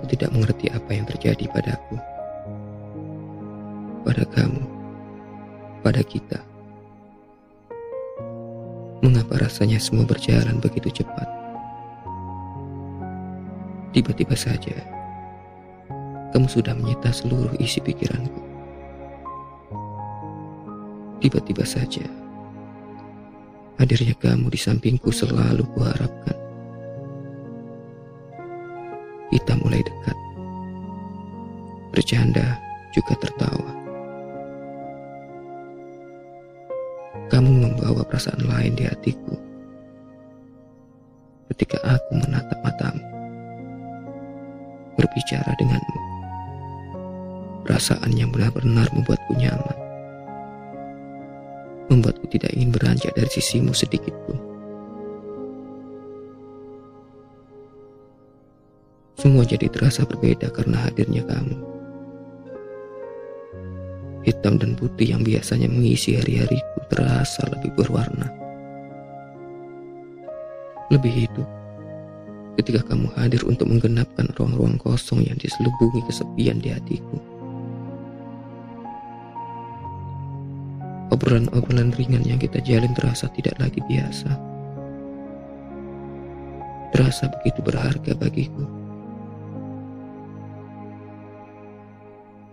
Aku tidak mengerti apa yang terjadi padaku, pada kamu, pada kita. Mengapa rasanya semua berjalan begitu cepat? Tiba-tiba saja, kamu sudah menyita seluruh isi pikiranku. Tiba-tiba saja, hadirnya kamu di sampingku selalu kuharapkan. Kita mulai dekat, bercanda juga tertawa. Kamu membawa perasaan lain di hatiku ketika aku menatap matamu, berbicara denganmu. Perasaan yang benar-benar membuatku nyaman membuatku tidak ingin beranjak dari sisimu sedikit pun. Semua jadi terasa berbeda karena hadirnya kamu. Hitam dan putih yang biasanya mengisi hari-hariku terasa lebih berwarna. Lebih hidup ketika kamu hadir untuk menggenapkan ruang-ruang kosong yang diselubungi kesepian di hatiku. Obrolan-obrolan ringan yang kita jalin terasa tidak lagi biasa. Terasa begitu berharga bagiku.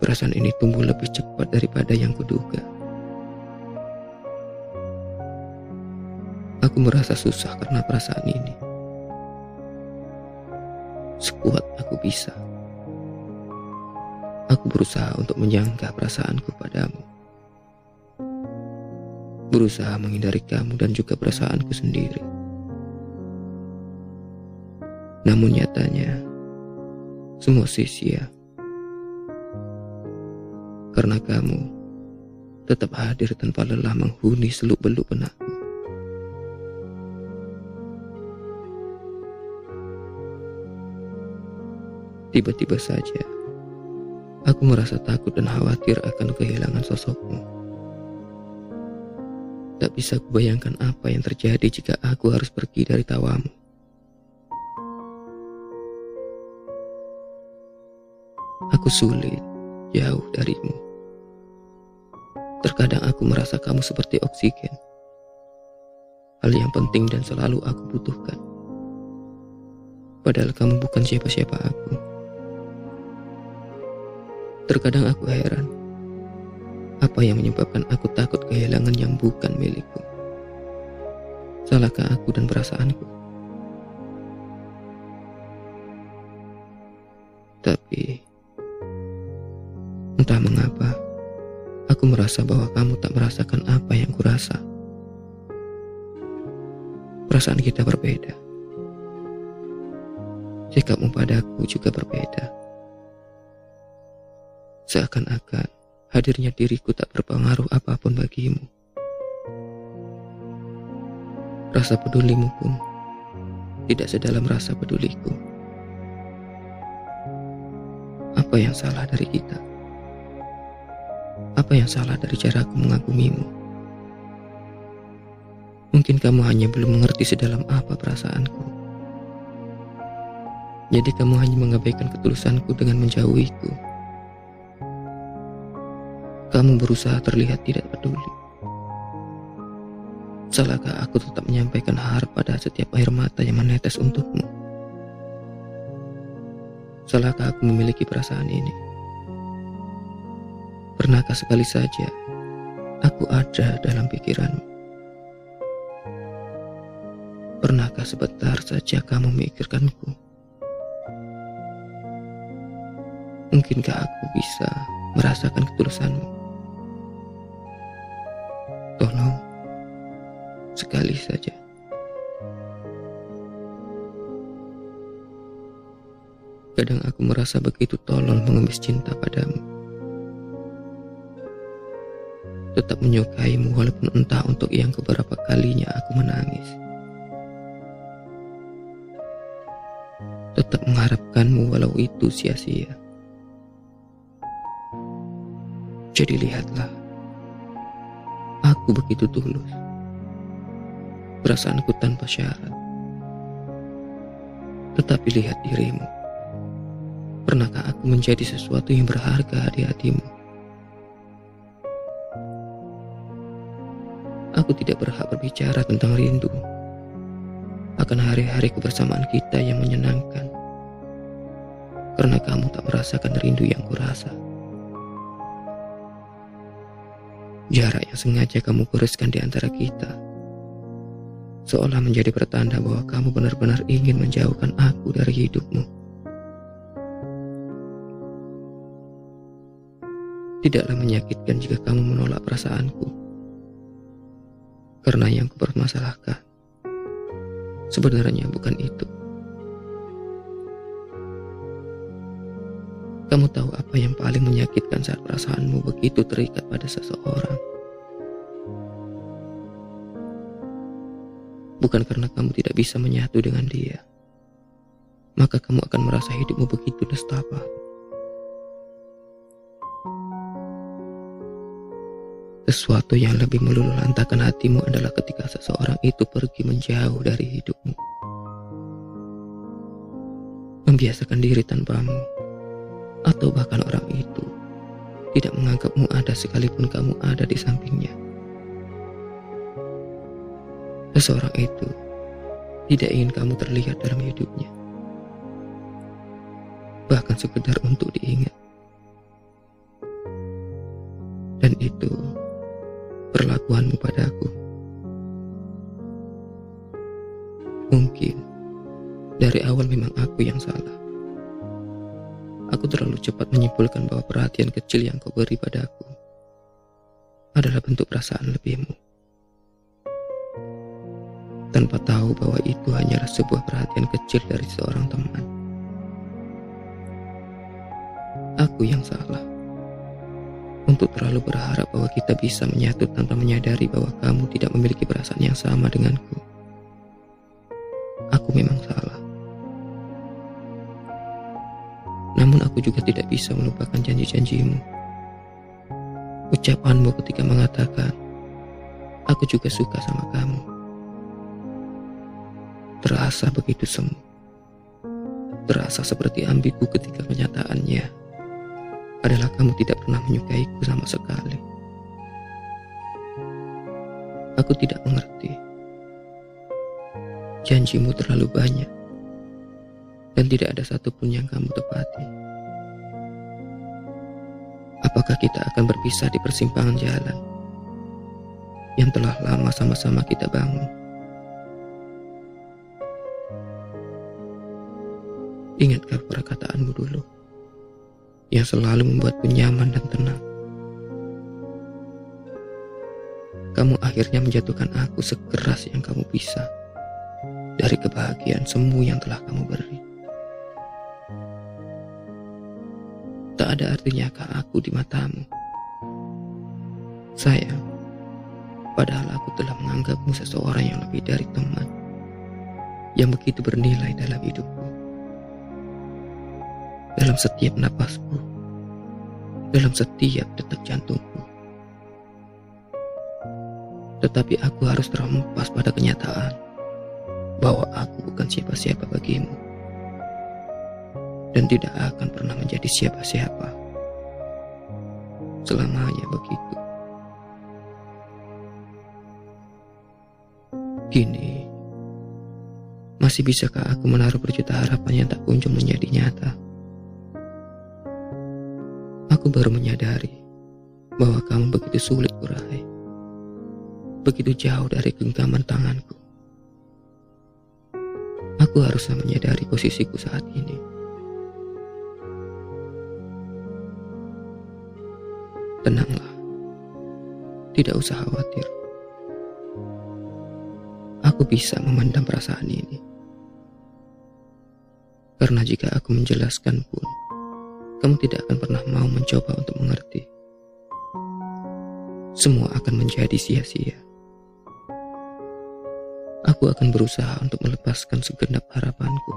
Perasaan ini tumbuh lebih cepat daripada yang kuduga. Aku merasa susah karena perasaan ini. Sekuat aku bisa. Aku berusaha untuk menjangka perasaanku padamu berusaha menghindari kamu dan juga perasaanku sendiri. Namun nyatanya, semua sia-sia. Karena kamu tetap hadir tanpa lelah menghuni seluk-beluk benakku. Tiba-tiba saja, aku merasa takut dan khawatir akan kehilangan sosokmu. Tak bisa kubayangkan apa yang terjadi jika aku harus pergi dari tawamu. Aku sulit jauh darimu. Terkadang aku merasa kamu seperti oksigen. Hal yang penting dan selalu aku butuhkan. Padahal kamu bukan siapa-siapa aku. Terkadang aku heran apa yang menyebabkan aku takut kehilangan yang bukan milikku? Salahkah aku dan perasaanku? Merasa bahwa kamu tak merasakan apa yang kurasa. Perasaan kita berbeda. Sikapmu padaku juga berbeda. Seakan-akan hadirnya diriku tak berpengaruh apa pun bagimu. Rasa pedulimu pun tidak sedalam rasa peduliku. Apa yang salah dari kita? Apa yang salah dari caraku mengagumimu? Mungkin kamu hanya belum mengerti sedalam apa perasaanku. Jadi kamu hanya mengabaikan ketulusanku dengan menjauhiku. Kamu berusaha terlihat tidak peduli. Salahkah aku tetap menyampaikan harap pada setiap air mata yang menetes untukmu? Salahkah aku memiliki perasaan ini? Pernahkah sekali saja aku ada dalam pikiranmu? Pernahkah sebentar saja kamu memikirkanku? Mungkinkah aku bisa merasakan ketulusanmu? Tolong, sekali saja. Kadang aku merasa begitu tolol mengemis cinta padamu. Tetap menyukaimu walaupun entah untuk yang keberapa kalinya aku menangis. Tetap mengharapkanmu walau itu sia-sia. Jadi lihatlah, Aku begitu tulus. Perasaanku tanpa syarat. Tetapi lihat dirimu. Pernahkah aku menjadi sesuatu yang berharga di hatimu? Aku tidak berhak berbicara tentang rindu akan hari-hari kebersamaan kita yang menyenangkan. Karena kamu tak merasakan rindu yang kurasa. Jarak yang sengaja kamu goreskan di antara kita seolah menjadi pertanda bahwa kamu benar-benar ingin menjauhkan aku dari hidupmu. Tidaklah menyakitkan jika kamu menolak perasaanku. Karena yang kupermasalahkan sebenarnya bukan itu. Kamu tahu apa yang paling menyakitkan saat perasaanmu begitu terikat pada seseorang. Bukan karena kamu tidak bisa menyatu dengan dia, maka kamu akan merasa hidupmu begitu nestapa. Sesuatu yang lebih meluluhlantakan hatimu adalah ketika seseorang itu pergi menjauh dari hidupmu. Membiasakan diri tanpamu, atau bahkan orang itu tidak menganggapmu ada sekalipun kamu ada di sampingnya. Seseorang itu tidak ingin kamu terlihat dalam hidupnya. Bahkan sekedar untuk diingat. Dan itu perlakuanmu padaku. Mungkin dari awal memang aku yang salah. Aku terlalu cepat menyimpulkan bahwa perhatian kecil yang kau beri padaku adalah bentuk perasaan lebihmu. Tanpa tahu bahwa itu hanyalah sebuah perhatian kecil dari seorang teman. Aku yang salah untuk terlalu berharap bahwa kita bisa menyatu tanpa menyadari bahwa kamu tidak memiliki perasaan yang sama denganku. Aku memang salah. Namun aku juga tidak bisa melupakan janji-janjimu. Ucapanmu ketika mengatakan, aku juga suka sama kamu. Terasa begitu semu. Terasa seperti ambigu ketika kenyataannya adalah kamu tidak pernah menyukaiku sama sekali. Aku tidak mengerti. Janjimu terlalu banyak dan tidak ada satupun yang kamu tepati. Apakah kita akan berpisah di persimpangan jalan yang telah lama sama-sama kita bangun? Ingatkah perkataanmu dulu? Yang selalu membuatku nyaman dan tenang. Kamu akhirnya menjatuhkan aku sekeras yang kamu bisa dari kebahagiaan semu yang telah kamu beri. Tak ada artinya kah aku di matamu. Sayang, padahal aku telah menganggapmu seseorang yang lebih dari teman, yang begitu bernilai dalam hidupku dalam setiap napasku, dalam setiap detak jantungku. Tetapi aku harus terhempas pada kenyataan bahwa aku bukan siapa-siapa bagimu dan tidak akan pernah menjadi siapa-siapa. Selamanya begitu. Kini, masih bisakah aku menaruh berjuta harapan yang tak kunjung menjadi nyata? Aku baru menyadari bahwa kamu begitu sulit kurai. Begitu jauh dari genggaman tanganku. Aku harusnya menyadari posisiku saat ini. Tenanglah. Tidak usah khawatir. Aku bisa memandang perasaan ini. Karena jika aku menjelaskan pun, kamu tidak akan pernah mau mencoba untuk mengerti. Semua akan menjadi sia-sia. Aku akan berusaha untuk melepaskan segenap harapanku.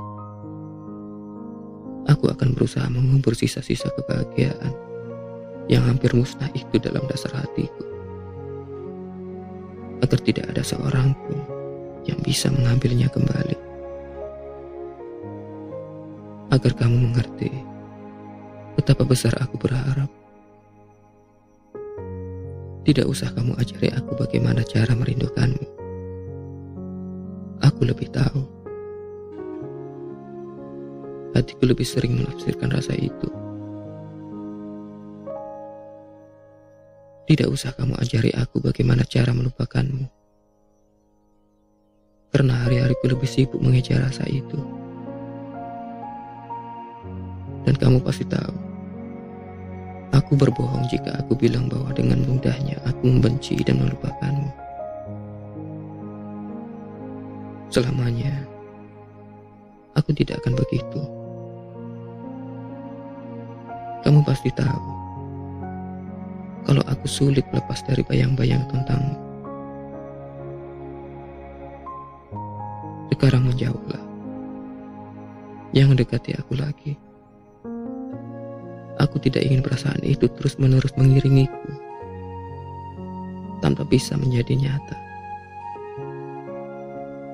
Aku akan berusaha mengubur sisa-sisa kebahagiaan yang hampir musnah itu dalam dasar hatiku. Agar tidak ada seorang pun yang bisa mengambilnya kembali. Agar kamu mengerti Betapa besar aku berharap. Tidak usah kamu ajari aku bagaimana cara merindukanmu. Aku lebih tahu. Hatiku lebih sering menafsirkan rasa itu. Tidak usah kamu ajari aku bagaimana cara melupakanmu. Karena hari-hariku lebih sibuk mengejar rasa itu. Dan kamu pasti tahu. Aku berbohong jika aku bilang bahwa dengan mudahnya aku membenci dan melupakanmu. Selamanya, aku tidak akan begitu. Kamu pasti tahu, kalau aku sulit lepas dari bayang-bayang tentangmu. Sekarang menjauhlah. Jangan dekati aku lagi. Aku tidak ingin perasaan itu terus-menerus mengiringiku tanpa bisa menjadi nyata.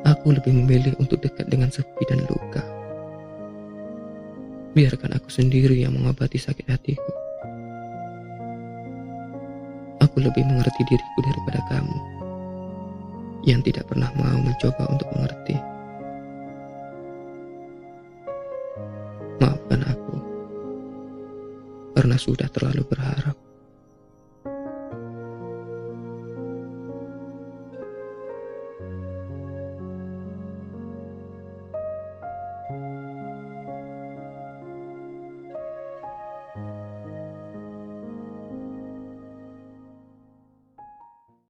Aku lebih memilih untuk dekat dengan sepi dan luka. Biarkan aku sendiri yang mengobati sakit hatiku. Aku lebih mengerti diriku daripada kamu yang tidak pernah mau mencoba untuk mengerti. Maafkan aku karena sudah terlalu berharap.